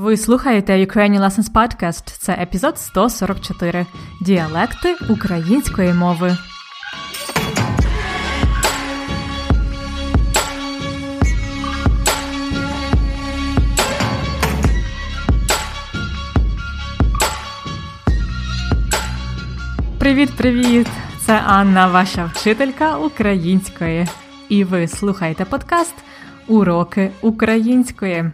Ви слухаєте Ukrainian Lessons Podcast. Це епізод 144. Діалекти української мови. Привіт-привіт! Це Анна, ваша вчителька української. І ви слухаєте подкаст Уроки української.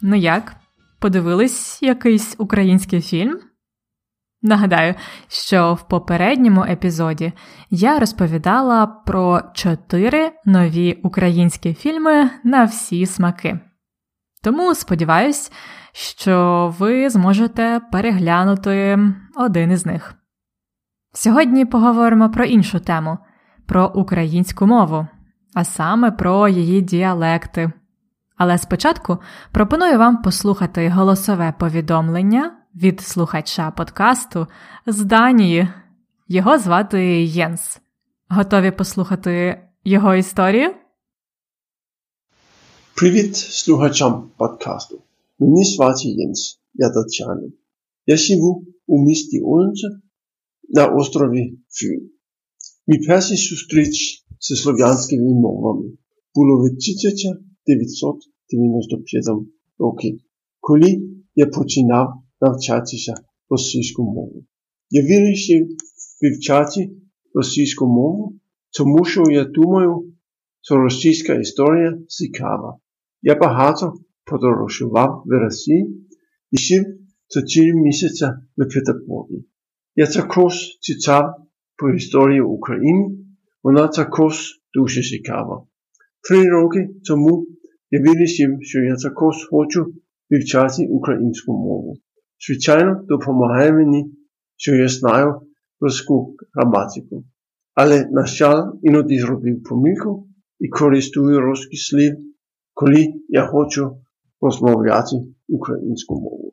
Ну як? Подивились якийсь український фільм? Нагадаю, що в попередньому епізоді я розповідала про чотири нові українські фільми на всі смаки. Тому сподіваюсь, що ви зможете переглянути один із них. Сьогодні поговоримо про іншу тему про українську мову, а саме про її діалекти. Але спочатку пропоную вам послухати голосове повідомлення від слухача подкасту з Данії. Його звати Єнс. Готові послухати його історію? Привіт слухачам подкасту. Мені звати Єнс. Я датчанин. Я живу у місті Odense на острові Фyn. Мій перший зустріч зі слов'янськими мовами було в 1995 році, коли я починав навчатися російську мову. Я вирішив вивчати російську мову, тому що я думаю, що російська історія цікава. Я багато подорожував в Росії і жив 4 місяці в Петербургі. Я також читав по історії України, вона також дуже цікава. Три роки тому я вирішив, що я також хочу вивчати українську мову. Звичайно, допомагає мені, що я знаю русську граматику. Але, на жаль, іноді зробив помилку і користую русський слів, коли я хочу розмовляти українську мову.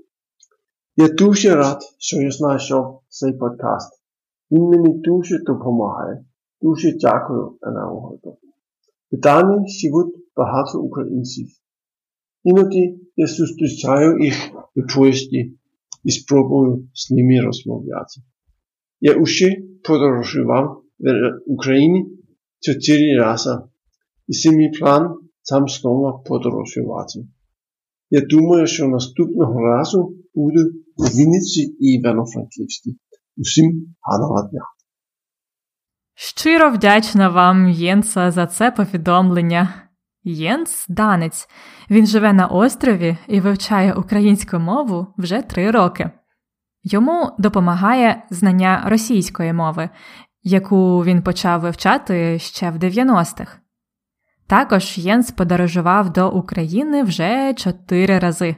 Я дуже рад, що я знайшов цей подкаст. Він мені дуже допомагає. Дуже дякую на угоду. В Данії живуть багато українців. Іноді я зустрічаю їх в поїзді і спробую з ними розмовляти. Я уже подорожував в Україні чотири рази, і це план там знову подорожувати. Я думаю, що наступного разу буду у Вінниці і Івано-Франківській. Усім гарного дня! Щиро вдячна вам, Єнса, за це повідомлення. Єнс данець. Він живе на острові і вивчає українську мову вже три роки. Йому допомагає знання російської мови, яку він почав вивчати ще в 90-х. Також Єнс подорожував до України вже чотири рази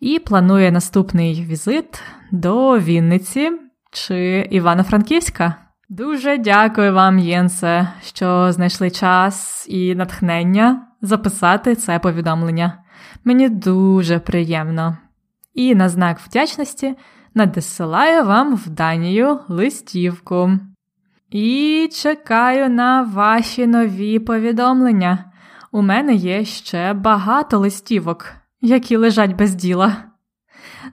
і планує наступний візит до Вінниці чи Івано-Франківська. Дуже дякую вам, Єнсе, що знайшли час і натхнення записати це повідомлення. Мені дуже приємно. І на знак вдячності надсилаю вам в Данію листівку. І чекаю на ваші нові повідомлення. У мене є ще багато листівок, які лежать без діла.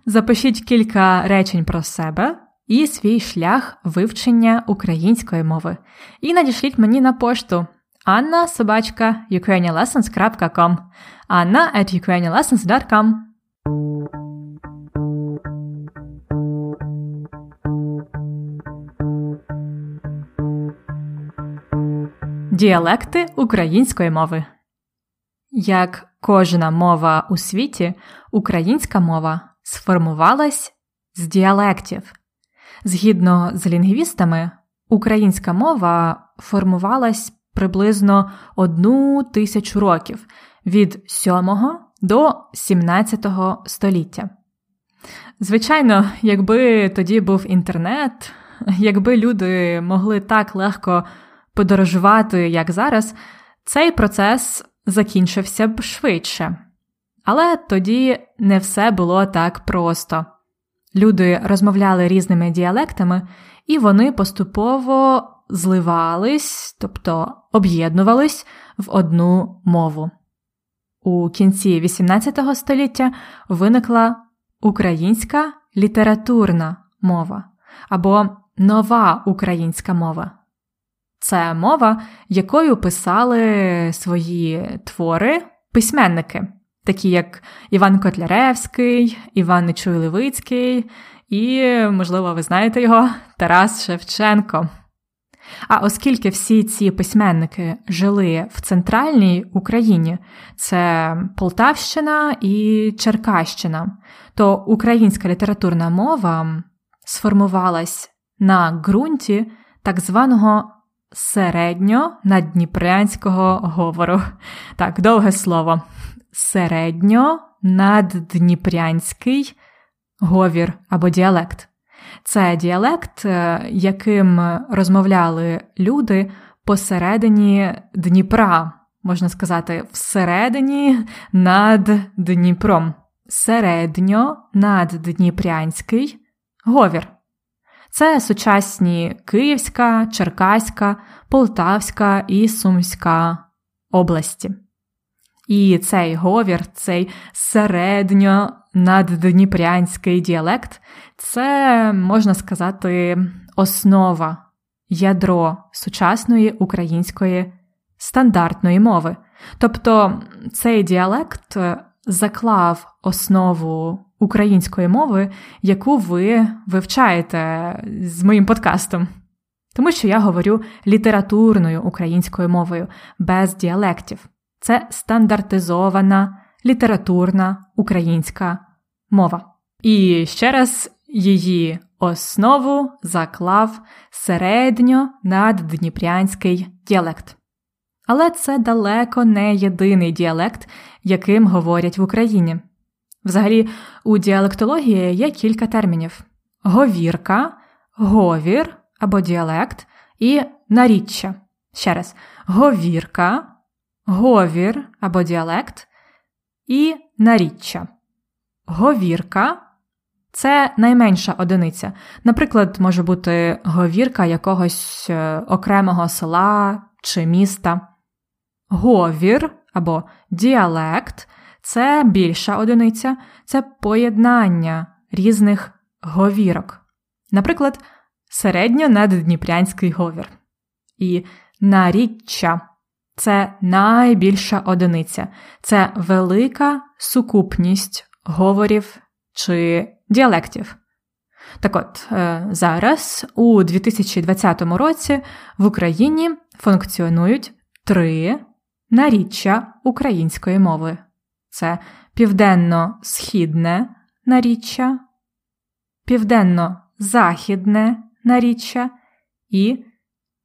Запишіть кілька речень про себе і свій шлях вивчення української мови. І надішліть мені на пошту Анна собачка ukrainianlessons.com Anna at ukrainianlessons.com Діалекти української мови. Як кожна мова у світі, українська мова сформувалась з діалектів. Згідно з лінгвістами, українська мова формувалась приблизно одну тисячу років від 7 до 17 століття. Звичайно, якби тоді був інтернет, якби люди могли так легко подорожувати, як зараз, цей процес закінчився б швидше. Але тоді не все було так просто. Люди розмовляли різними діалектами, і вони поступово зливались, тобто об'єднувались в одну мову. У кінці XVIII століття виникла українська літературна мова або нова українська мова. Це мова, якою писали свої твори письменники, такі як Іван Котляревський, Іван Нечуй Левицький і, можливо, ви знаєте його, Тарас Шевченко. А оскільки всі ці письменники жили в центральній Україні, це Полтавщина і Черкащина, то українська літературна мова сформувалась на ґрунті так званого середньо-наддніпрянського говору. Так, довге слово. Середньо-наддніпрянський говір або діалект. Це діалект, е, яким розмовляли люди посередині Дніпра, можна сказати, всередині над Дніпром. Середньо наддніпрянський говір. Це сучасні Київська, Черкаська, Полтавська і Сумська області. І цей говір, цей середньо наддніпрянський діалект це, можна сказати, основа, ядро сучасної української стандартної мови. Тобто цей діалект заклав основу української мови, яку ви вивчаєте з моїм подкастом. Тому що я говорю літературною українською мовою без діалектів. Це стандартизована літературна українська мова. І ще раз її основу заклав середньо наддніпрянський діалект. Але це далеко не єдиний діалект, яким говорять в Україні. Взагалі, у діалектології є кілька термінів: говірка, говір або діалект і наріччя. Ще раз, говірка, говір або діалект і наріччя. Говірка це найменша одиниця. Наприклад, може бути говірка якогось е, окремого села чи міста. Говір або діалект це більша одиниця, це поєднання різних говірок. Наприклад, середньонаддніпрянський говір. І наріччя це найбільша одиниця, це велика сукупність говорів чи діалектів. Так от, е, зараз, у 2020 році, в Україні функціонують три наріччя української мови: це південно-східне наріччя, південно-західне наріччя і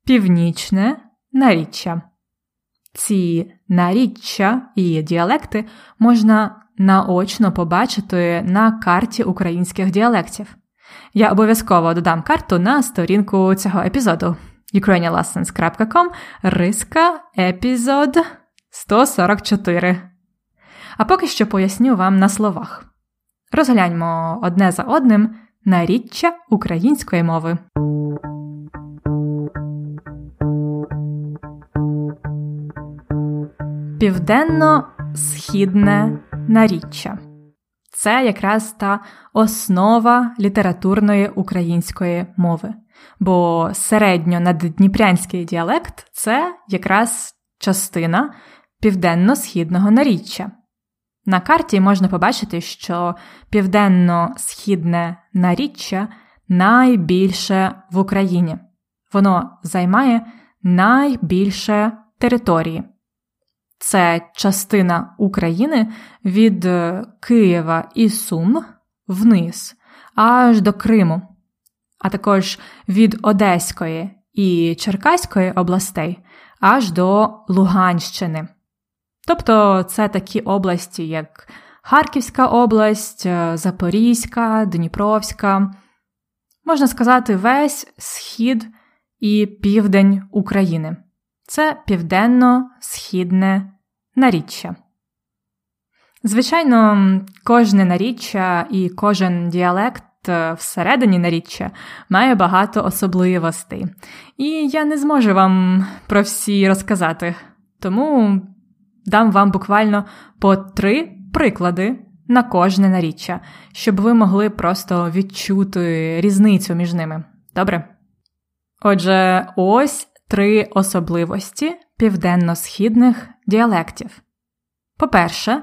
північне наріччя. Ці наріччя і діалекти можна наочно побачити на карті українських діалектів. Я обов'язково додам карту на сторінку цього епізоду ukrainianlessons.com риска епізод 144. А поки що поясню вам на словах. Розгляньмо одне за одним наріччя української мови. Південно-східне наріччя. Це якраз та основа літературної української мови. Бо середньонаддніпрянський діалект це якраз частина південно-східного наріччя. На карті можна побачити, що південно-східне наріччя найбільше в Україні. Воно займає найбільше території. Це частина України від е, Києва і Сум вниз, аж до Криму, а також від Одеської і Черкаської областей аж до Луганщини. Тобто це такі області, як Харківська область, е, Запорізька, Дніпровська, можна сказати, весь схід і південь України. Це південно-східне наріччя. Звичайно, кожне наріччя і кожен діалект е, всередині наріччя має багато особливостей, і я не зможу вам про всі розказати, тому дам вам буквально по три приклади на кожне наріччя, щоб ви могли просто відчути різницю між ними. Добре? Отже, ось три особливості південно-східних діалектів. По-перше,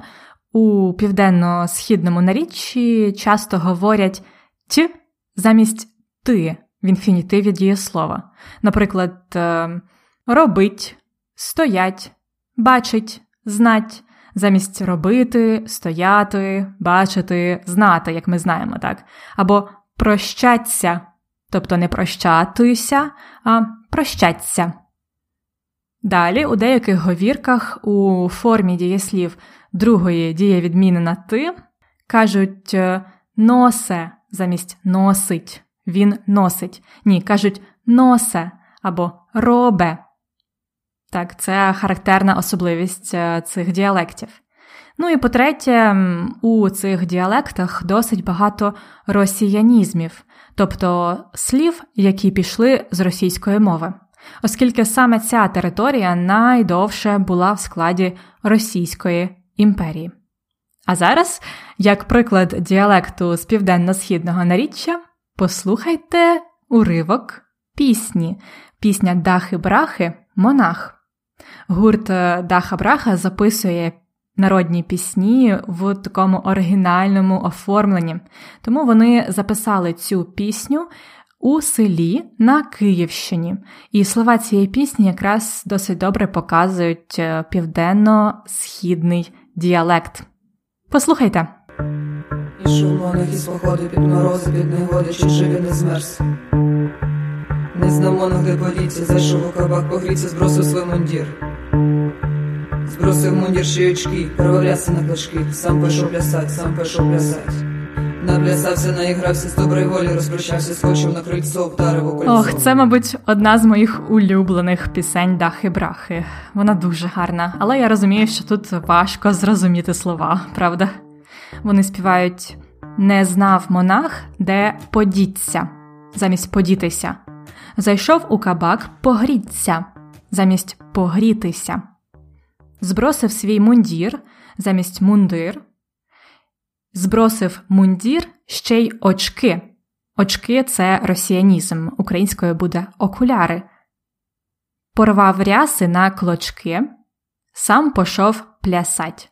у південно-східному наріччі часто говорять т замість ти в інфінітиві дієслова. Наприклад, е, робить, стоять, бачить, знать, замість робити, стояти, бачити, знати, як ми знаємо, так? Або прощаться, тобто не прощатися, а прощаться. Далі у деяких говірках у формі дієслів другої дієвідміни на ти кажуть е, носе замість носить. Він носить. Ні, кажуть носе або робе. Так, це характерна особливість е, цих діалектів. Ну і по-третє, у цих діалектах досить багато росіянізмів, тобто слів, які пішли з російської мови, оскільки саме ця територія найдовше була в складі Російської імперії. А зараз, як приклад діалекту з південно-східного наріччя, послухайте уривок пісні, пісня Дахи-брахи Монах. Гурт Даха Браха записує народні пісні в такому оригінальному оформленні, тому вони записали цю пісню у селі на Київщині. І слова цієї пісні якраз досить добре показують е, південно-східний діалект. Послухайте. Ішов монах із походу під морози, під негоди, чи живі не змерз. Не монах, де подіться, зайшов у кабак, погріться, збросив свій мундір. Збросив мундір шиючки, перевалявся на клашки, сам пішов плясать, сам пішов плясать. Наплясався, наігрався з доброї волі, розпрощався, скочив на крильцо, вдарив у кольцо. Ох, це, мабуть, одна з моїх улюблених пісень Дахи-брахи. Вона дуже гарна, але я розумію, що тут важко зрозуміти слова, правда? Вони співають не знав монах, де подіться, замість подітися. Зайшов у кабак погріться, замість погрітися. Збросив свій мундір замість мундир збросив мундір ще й очки. Очки це росіянізм, українською буде окуляри. Порвав ряси на клочки, сам пошов плясать.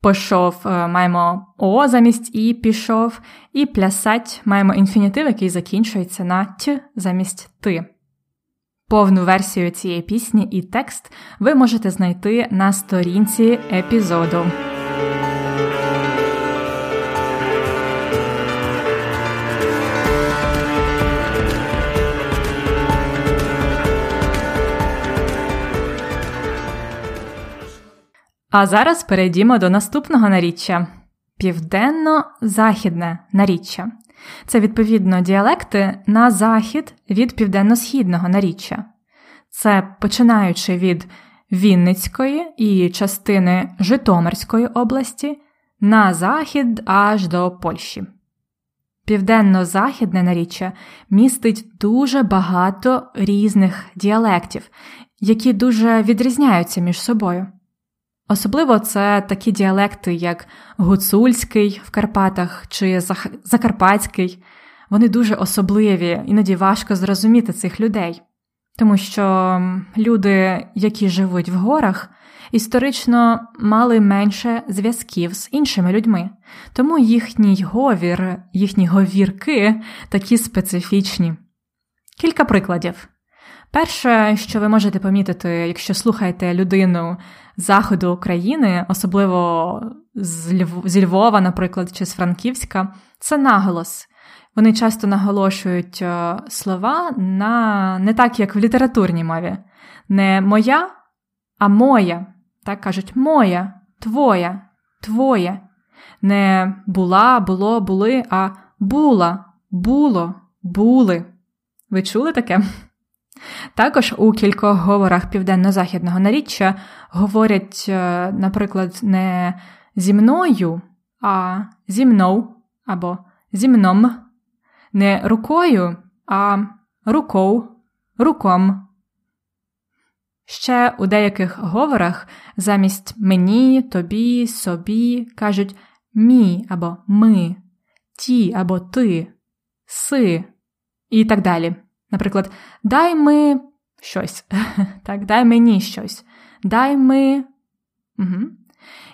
Пошов е, маємо О замість І пішов, і плясать маємо інфінітив, який закінчується на Т замість ти. Повну версію цієї пісні і текст ви можете знайти на сторінці епізоду. А зараз перейдімо до наступного наріччя південно-західне наріччя. Це відповідно діалекти на захід від південно-східного наріччя. Це починаючи від Вінницької і частини Житомирської області на захід аж до Польщі. Південно-західне наріччя містить дуже багато різних діалектів, які дуже відрізняються між собою. Особливо це такі діалекти, як гуцульський в Карпатах чи Закарпатський. Вони дуже особливі, іноді важко зрозуміти цих людей, тому що люди, які живуть в горах, історично мали менше зв'язків з іншими людьми, тому їхній говір, їхні говірки такі специфічні. Кілька прикладів. Перше, що ви можете помітити, якщо слухаєте людину заходу України, особливо зі Львова, наприклад, чи з Франківська, це наголос. Вони часто наголошують е, слова на не так, як в літературній мові. Не моя, а моя. Так кажуть, моя, твоя, твоє. Не була, було, були, а була, було, були. Ви чули таке? Також у кількох говорах південно-західного наріччя говорять, е, наприклад, не зі мною, а зі мною або зі мном, не рукою, а руков, руком. Ще у деяких говорах замість мені, тобі, собі кажуть мі або ми, ті або ти, си і так далі. Наприклад, дай ми щось, так, дай мені щось, дай ми. Угу.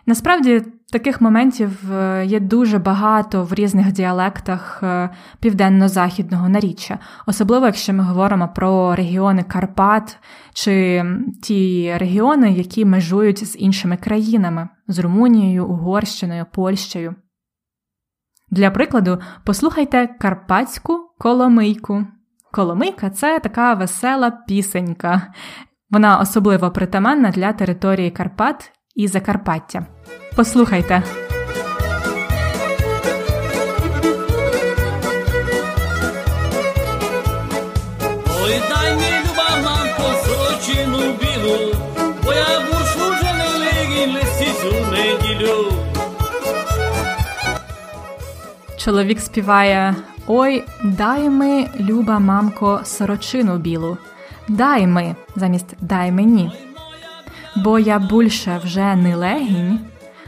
Насправді таких моментів е, є дуже багато в різних діалектах е, південно-західного наріччя, особливо якщо ми говоримо про регіони Карпат чи ті регіони, які межують з іншими країнами з Румунією, Угорщиною, Польщею. Для прикладу, послухайте карпатську коломийку. Коломийка це така весела пісенька. Вона особливо притаманна для території Карпат і Закарпаття. Послухайте. Ой, дай мені люба мамко сорочину білу, бо я буршу вже не лисицю неділю. Чоловік співає Ой, дай ми, люба мамко, сорочину білу. Дай ми замість дай мені. Бо я більше вже не легінь,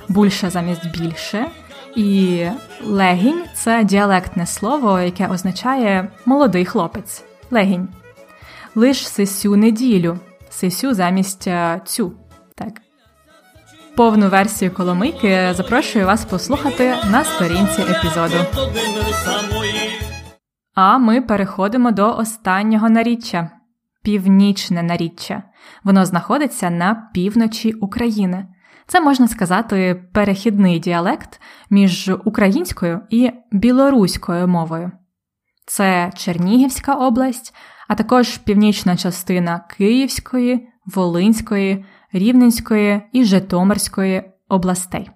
більше замість більше. І легінь це діалектне слово, яке означає молодий хлопець. Легінь. Лиш сисю неділю. Сисю замість е, цю. Так. Повну версію Коломийки запрошую вас послухати на сторінці епізоду. А ми переходимо до останнього наріччя північне наріччя. Воно знаходиться на півночі України. Це можна сказати перехідний діалект між українською і білоруською мовою. Це Чернігівська область, а також північна частина Київської, Волинської, Рівненської і Житомирської областей.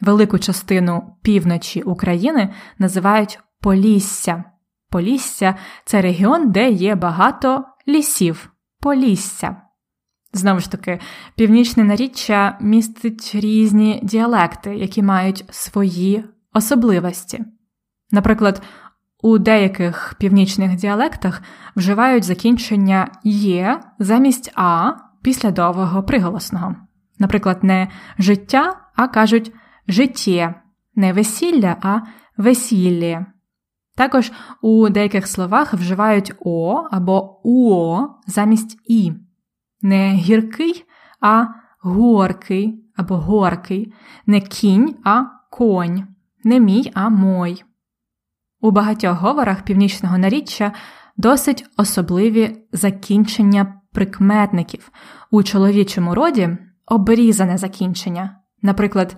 Велику частину півночі України називають Полісся. Полісся це регіон, де є багато лісів, Полісся. Знову ж таки, північне наріччя містить різні діалекти, які мають свої особливості. Наприклад, у деяких північних діалектах вживають закінчення є замість а після довгого приголосного. Наприклад, не життя, а кажуть життє, не весілля, а весілля. Також у деяких словах вживають о або уо замість і. Не гіркий, а горкий або горкий, не кінь, а конь, не мій, а мой. У багатьох говорах північного наріччя досить особливі закінчення прикметників. У чоловічому роді обрізане закінчення, наприклад,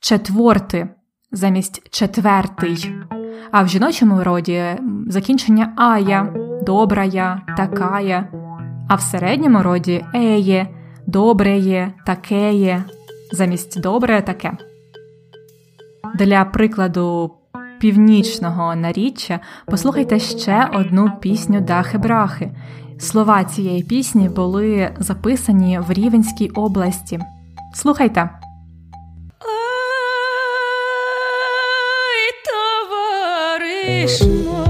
четворти замість четвертий, а в жіночому роді закінчення ая, добрая, такая, а в середньому роді еє, добреє, такеє, замість добре таке. Для прикладу північного наріччя послухайте ще одну пісню Дахи Брахи. Слова цієї пісні були записані в Рівенській області. Слухайте. Товариш мой,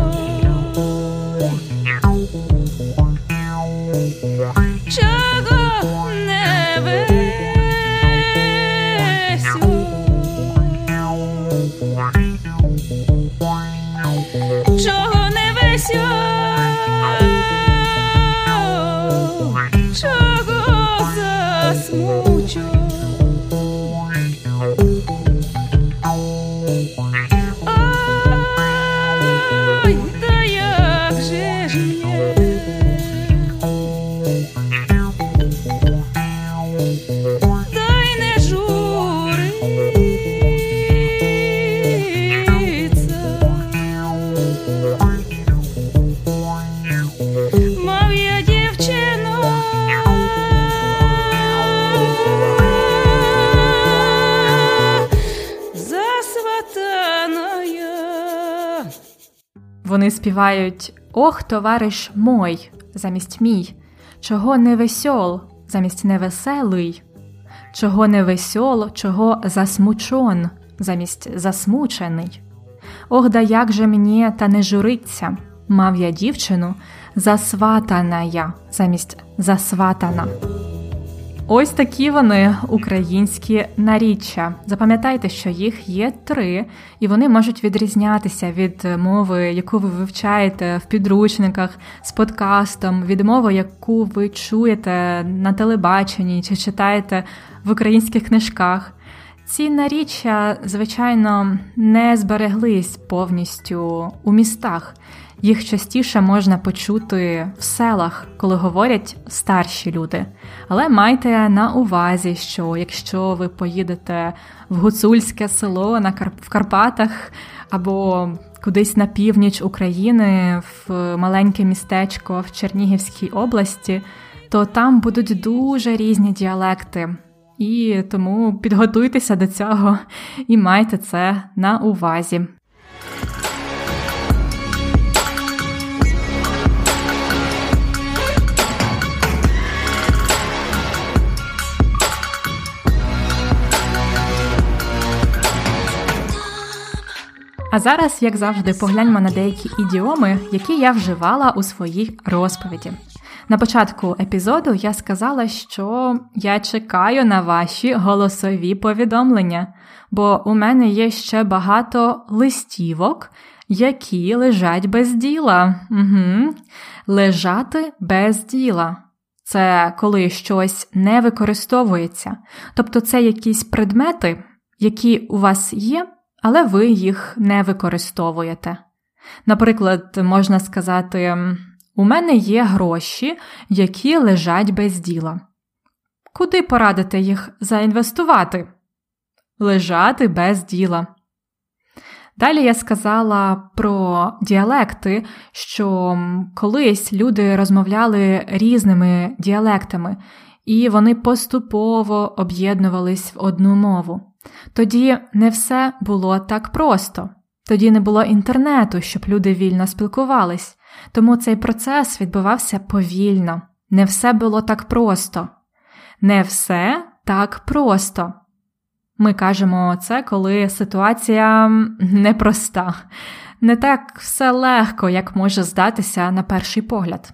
Вони співають Ох, товариш мой замість мій, чого не весьол замість невеселий, чого не весьол, чого засмучон замість засмучений. Ох, да як же мені та не журиться, мав я дівчину засватана я замість засватана. Ось такі вони українські наріччя. Запам'ятайте, що їх є три, і вони можуть відрізнятися від мови, яку ви вивчаєте в підручниках з подкастом, від мови, яку ви чуєте на телебаченні чи читаєте в українських книжках. Ці наріччя, звичайно, не збереглись повністю у містах. Їх частіше можна почути в селах, коли говорять старші люди. Але майте на увазі, що якщо ви поїдете в гуцульське село на Кар... в Карпатах або кудись на північ України, в маленьке містечко в Чернігівській області, то там будуть дуже різні діалекти. І тому підготуйтеся до цього і майте це на увазі. А зараз, як завжди, погляньмо на деякі ідіоми, які я вживала у своїй розповіді. На початку епізоду я сказала, що я чекаю на ваші голосові повідомлення, бо у мене є ще багато листівок, які лежать без діла. Угу. Лежати без діла. Це коли щось не використовується. Тобто це якісь предмети, які у вас є, але ви їх не використовуєте. Наприклад, можна сказати, у мене є гроші, які лежать без діла. Куди порадите їх заінвестувати? Лежати без діла. Далі я сказала про діалекти, що колись люди розмовляли різними діалектами, і вони поступово об'єднувались в одну мову. Тоді не все було так просто, тоді не було інтернету, щоб люди вільно спілкувались, тому цей процес відбувався повільно, не все було так просто. Не все так просто. Ми кажемо це, коли ситуація непроста, не так все легко, як може здатися на перший погляд.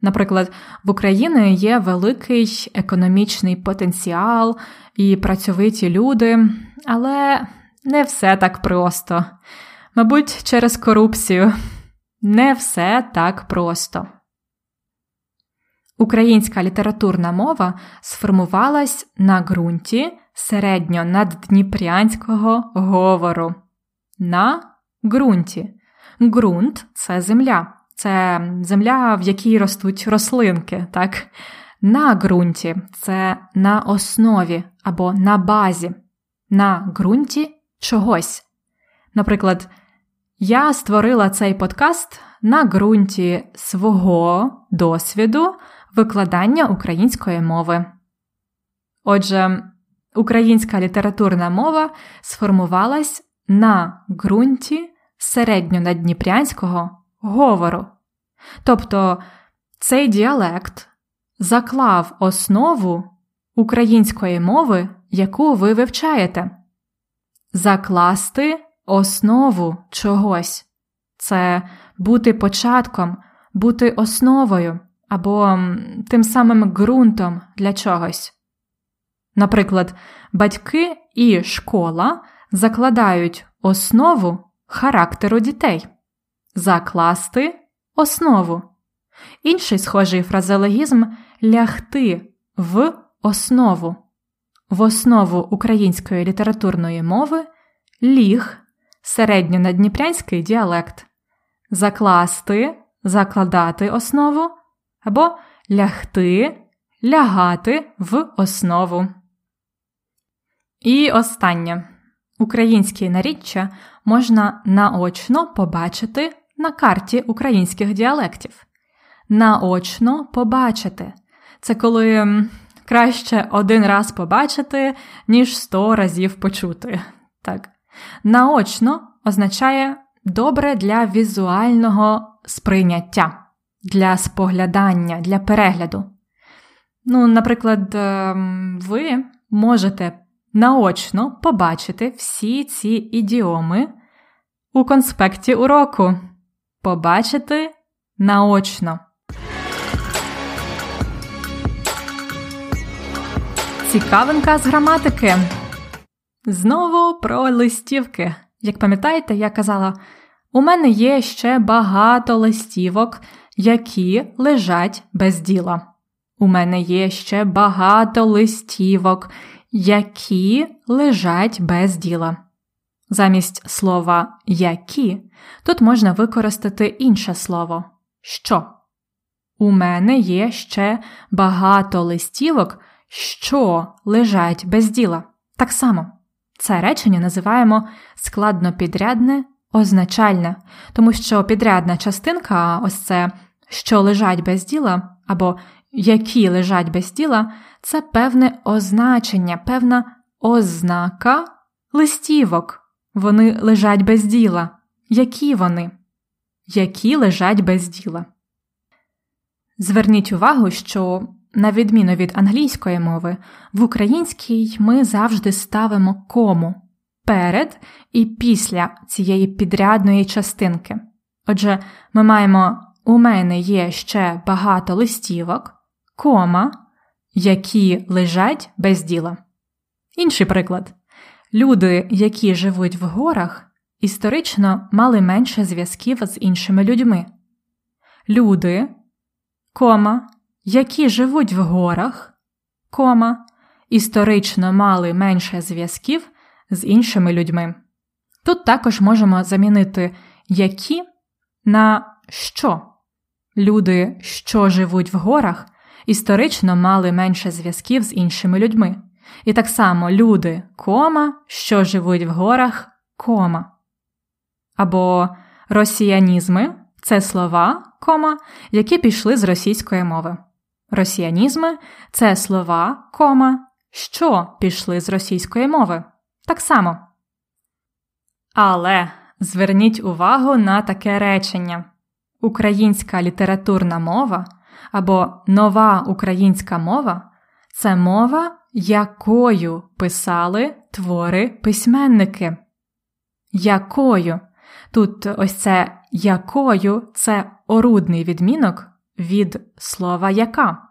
Наприклад, в Україні є великий економічний потенціал і працьовиті люди, але не все так просто. Мабуть, через корупцію. Не все так просто. Українська літературна мова сформувалась на ґрунті середньонаддніпрянського говору. На ґрунті. Ґрунт це земля. Це земля, в якій ростуть рослинки. так? На ґрунті це на основі або на базі, на ґрунті чогось. Наприклад, я створила цей подкаст на ґрунті свого досвіду викладання української мови. Отже, українська літературна мова сформувалась на ґрунті середньонадніпрянського говору. Тобто цей діалект заклав основу української мови, яку ви вивчаєте. Закласти основу чогось це бути початком, бути основою або тим самим ґрунтом для чогось. Наприклад, батьки і школа закладають основу характеру дітей, закласти основу. Інший схожий фразеологізм лягти в основу. В основу української літературної мови ліг середньонадніпрянський діалект, закласти, закладати основу або лягти, лягати в основу. І останнє. Українські наріччя можна наочно побачити на карті українських діалектів. Наочно побачити. Це коли краще один раз побачити, ніж сто разів почути. Так. Наочно означає добре для візуального сприйняття, для споглядання, для перегляду. Ну, наприклад, ем, ви можете наочно побачити всі ці ідіоми у конспекті уроку. Побачити наочно. Цікавинка з граматики. Знову про листівки. Як пам'ятаєте, я казала: у мене є ще багато листівок, які лежать без діла. У мене є ще багато листівок, які лежать без діла. Замість слова які тут можна використати інше слово що. У мене є ще багато листівок, що лежать без діла. Так само, це речення називаємо складнопідрядне означальне, тому що підрядна частинка, ось це, що лежать без діла, або які лежать без діла, це певне означення, певна ознака листівок. Вони лежать без діла. Які вони? Які лежать без діла. Зверніть увагу, що, на відміну від англійської мови, в українській ми завжди ставимо кому перед і після цієї підрядної частинки. Отже, ми маємо у мене є ще багато листівок, кома, які лежать без діла. Інший приклад. Люди, які живуть в горах, історично мали менше зв'язків з іншими людьми. Люди, кома, які живуть в горах, кома, історично мали менше зв'язків з іншими людьми. Тут також можемо замінити які на що. Люди, що живуть в горах, історично мали менше зв'язків з іншими людьми. І так само люди, кома, що живуть в горах, кома. Або росіянізми це слова, кома, які пішли з російської мови. Росіянізми це слова, кома, що пішли з російської мови. Так само. Але зверніть увагу на таке речення: Українська літературна мова або нова українська мова це мова, якою писали твори письменники. Якою? Тут ось це якою це орудний відмінок від слова яка.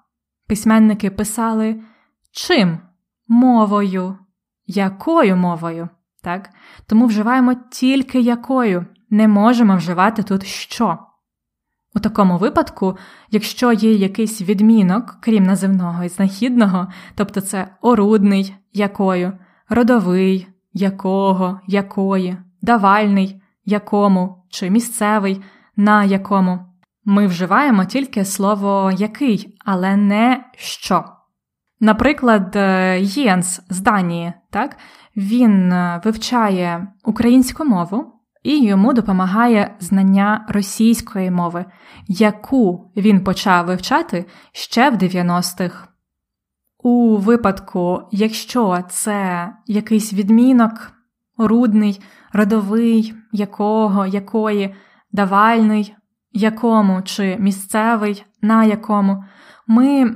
Письменники писали чим? Мовою. Якою мовою? Так? Тому вживаємо тільки якою, не можемо вживати тут що. У такому випадку, якщо є якийсь відмінок, крім називного і знахідного, тобто це орудний якою, родовий якого, якої, давальний якому чи місцевий на якому, ми вживаємо тільки слово який, але не що. Наприклад, е, Єнс з Данії, так, він е, вивчає українську мову і йому допомагає знання російської мови, яку він почав вивчати ще в 90-х. У випадку, якщо це якийсь відмінок, рудний, родовий, якого, якої, давальний, якому чи місцевий, на якому, ми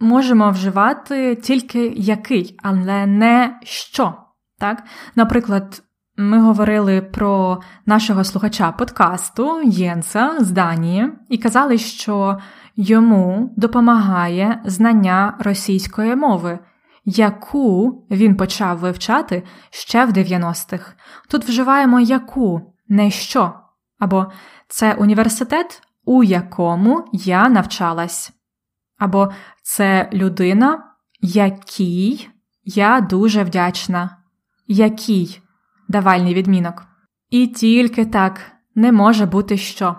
можемо вживати тільки який, але не що. Так? Наприклад, ми говорили про нашого слухача подкасту Єнса з Данії і казали, що йому допомагає знання російської мови, яку він почав вивчати ще в 90-х. Тут вживаємо яку, не що, або це університет, у якому я навчалась, або це людина, якій я дуже вдячна, який давальний відмінок. І тільки так не може бути що.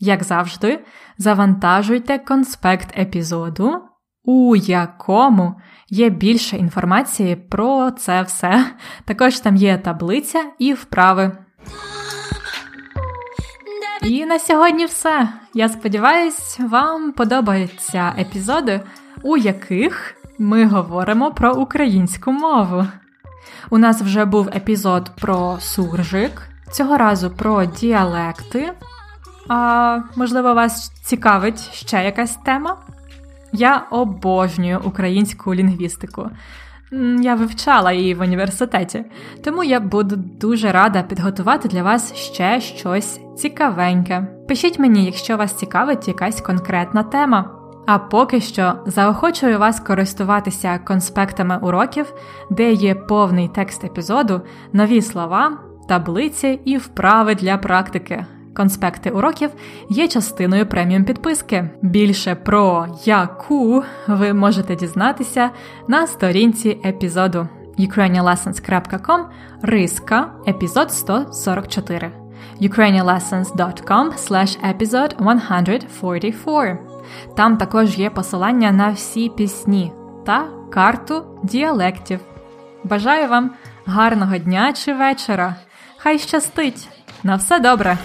Як завжди, завантажуйте конспект епізоду, у якому є більше інформації про це все. Також там є таблиця і вправи. І на сьогодні все. Я сподіваюсь, вам подобаються епізоди, у яких ми говоримо про українську мову. У нас вже був епізод про суржик, цього разу про діалекти. А можливо, вас цікавить ще якась тема? Я обожнюю українську лінгвістику. Я вивчала її в університеті, тому я буду дуже рада підготувати для вас ще щось цікавеньке. Пишіть мені, якщо вас цікавить якась конкретна тема. А поки що заохочую вас користуватися конспектами уроків, де є повний текст епізоду, нові слова, таблиці і вправи для практики. Конспекти уроків є частиною преміум підписки. Більше про яку ви можете дізнатися на сторінці епізоду ukrainianlessons.com риска епізод 144 ukrainianlessons.com episode 144 Там також є посилання на всі пісні та карту діалектів. Бажаю вам гарного дня чи вечора! Хай щастить! На все добре!